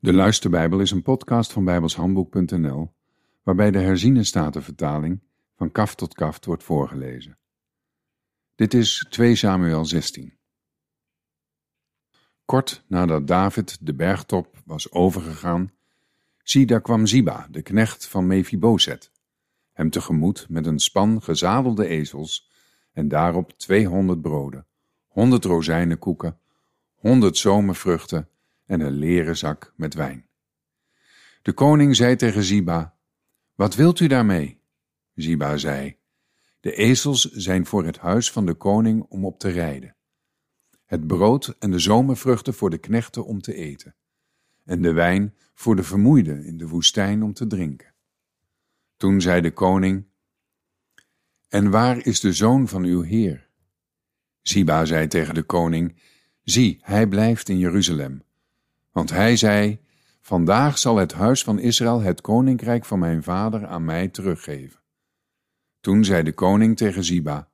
De Luisterbijbel is een podcast van bijbelshandboek.nl waarbij de herziene statenvertaling van kaf tot kaft wordt voorgelezen. Dit is 2 Samuel 16. Kort nadat David de bergtop was overgegaan, zie daar kwam Ziba, de knecht van Mephibozet, hem tegemoet met een span gezadelde ezels en daarop 200 broden, 100 rozijnenkoeken, 100 zomervruchten en een leren zak met wijn. De koning zei tegen Ziba, Wat wilt u daarmee? Ziba zei, De ezels zijn voor het huis van de koning om op te rijden. Het brood en de zomervruchten voor de knechten om te eten. En de wijn voor de vermoeiden in de woestijn om te drinken. Toen zei de koning, En waar is de zoon van uw heer? Ziba zei tegen de koning, Zie, hij blijft in Jeruzalem want hij zei, Vandaag zal het huis van Israël het koninkrijk van mijn vader aan mij teruggeven. Toen zei de koning tegen Ziba,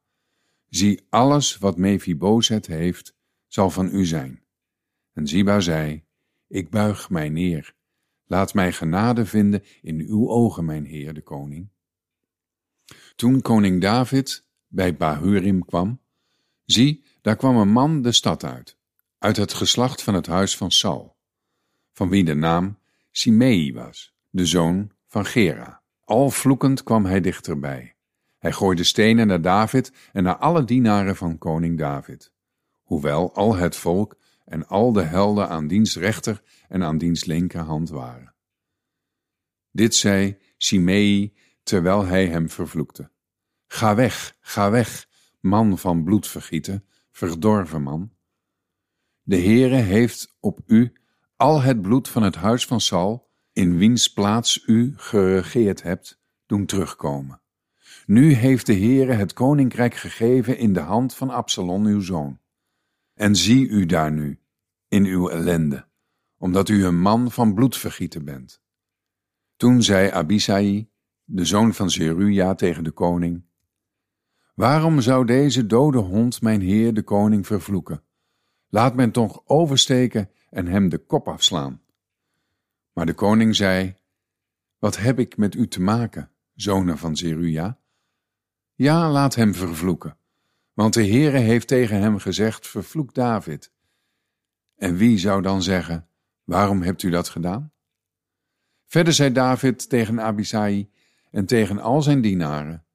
Zie, alles wat Mephibozet heeft, zal van u zijn. En Ziba zei, Ik buig mij neer. Laat mij genade vinden in uw ogen, mijn heer de koning. Toen koning David bij Bahurim kwam, zie, daar kwam een man de stad uit, uit het geslacht van het huis van Saul van wie de naam Simei was, de zoon van Gera. Al vloekend kwam hij dichterbij. Hij gooide stenen naar David en naar alle dienaren van koning David, hoewel al het volk en al de helden aan diens rechter en aan diens linkerhand waren. Dit zei Simei terwijl hij hem vervloekte. Ga weg, ga weg, man van bloedvergieten, verdorven man. De Heere heeft op u al het bloed van het huis van Saul, in wiens plaats u geregeerd hebt, doen terugkomen. Nu heeft de Heere het koninkrijk gegeven in de hand van Absalom uw zoon. En zie u daar nu, in uw ellende, omdat u een man van bloedvergieten bent. Toen zei Abisai, de zoon van Zeruja, tegen de koning, Waarom zou deze dode hond mijn heer de koning vervloeken? Laat men toch oversteken en hem de kop afslaan. Maar de koning zei, Wat heb ik met u te maken, zonen van Zeruja? Ja, laat hem vervloeken, want de Heere heeft tegen hem gezegd, vervloek David. En wie zou dan zeggen, waarom hebt u dat gedaan? Verder zei David tegen Abisai en tegen al zijn dienaren,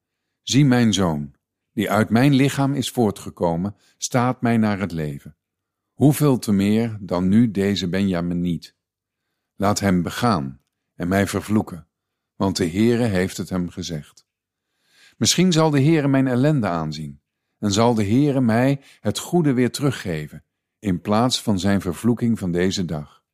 zie mijn zoon, die uit mijn lichaam is voortgekomen, staat mij naar het leven. Hoeveel te meer dan nu deze Benjamin niet. Laat hem begaan en mij vervloeken, want de Heere heeft het hem gezegd. Misschien zal de Heere mijn ellende aanzien en zal de Heere mij het goede weer teruggeven, in plaats van zijn vervloeking van deze dag.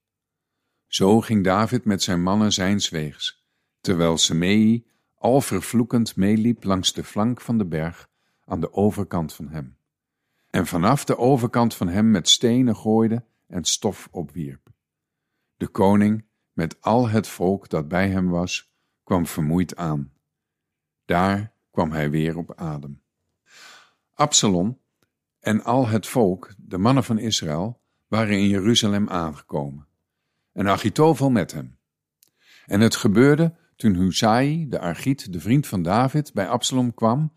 Zo ging David met zijn mannen zijns weegs, terwijl Semei al vervloekend meeliep langs de flank van de berg aan de overkant van hem en vanaf de overkant van hem met stenen gooide en stof opwierp. De koning, met al het volk dat bij hem was, kwam vermoeid aan. Daar kwam hij weer op adem. Absalom en al het volk, de mannen van Israël, waren in Jeruzalem aangekomen, en Achitophel met hem. En het gebeurde toen Husai, de Argiet, de vriend van David, bij Absalom kwam,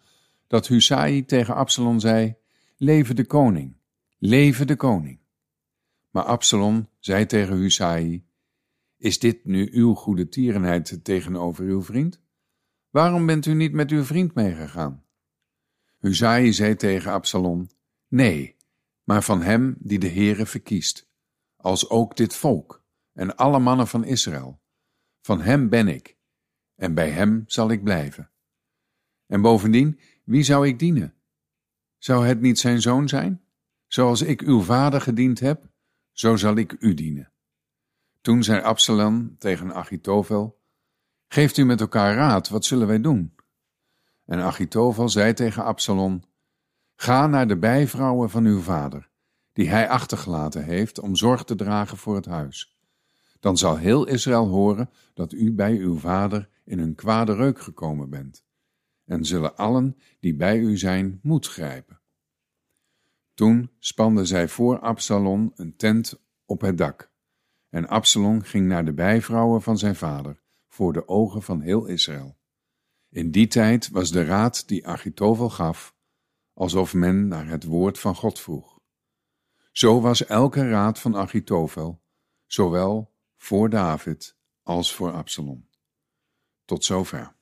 dat Husai tegen Absalom zei: Leven de koning, leven de koning. Maar Absalom zei tegen Husai, is dit nu uw goede tierenheid tegenover uw vriend? Waarom bent u niet met uw vriend meegegaan? Husai zei tegen Absalom, nee, maar van hem die de Heere verkiest, als ook dit volk en alle mannen van Israël. Van hem ben ik, en bij hem zal ik blijven. En bovendien, wie zou ik dienen? Zou het niet zijn zoon zijn? Zoals ik uw vader gediend heb, zo zal ik u dienen. Toen zei Absalom tegen Achitophel, Geeft u met elkaar raad, wat zullen wij doen? En Achitophel zei tegen Absalom, Ga naar de bijvrouwen van uw vader, die hij achtergelaten heeft om zorg te dragen voor het huis. Dan zal heel Israël horen dat u bij uw vader in een kwade reuk gekomen bent en zullen allen die bij u zijn moed grijpen. Toen spanden zij voor Absalom een tent op het dak, En Absalom ging naar de bijvrouwen van zijn vader, voor de ogen van heel Israël. In die tijd was de raad die Achitofel gaf, alsof men naar het woord van God vroeg. Zo was elke raad van Achitofel, zowel voor David als voor Absalom. Tot zover.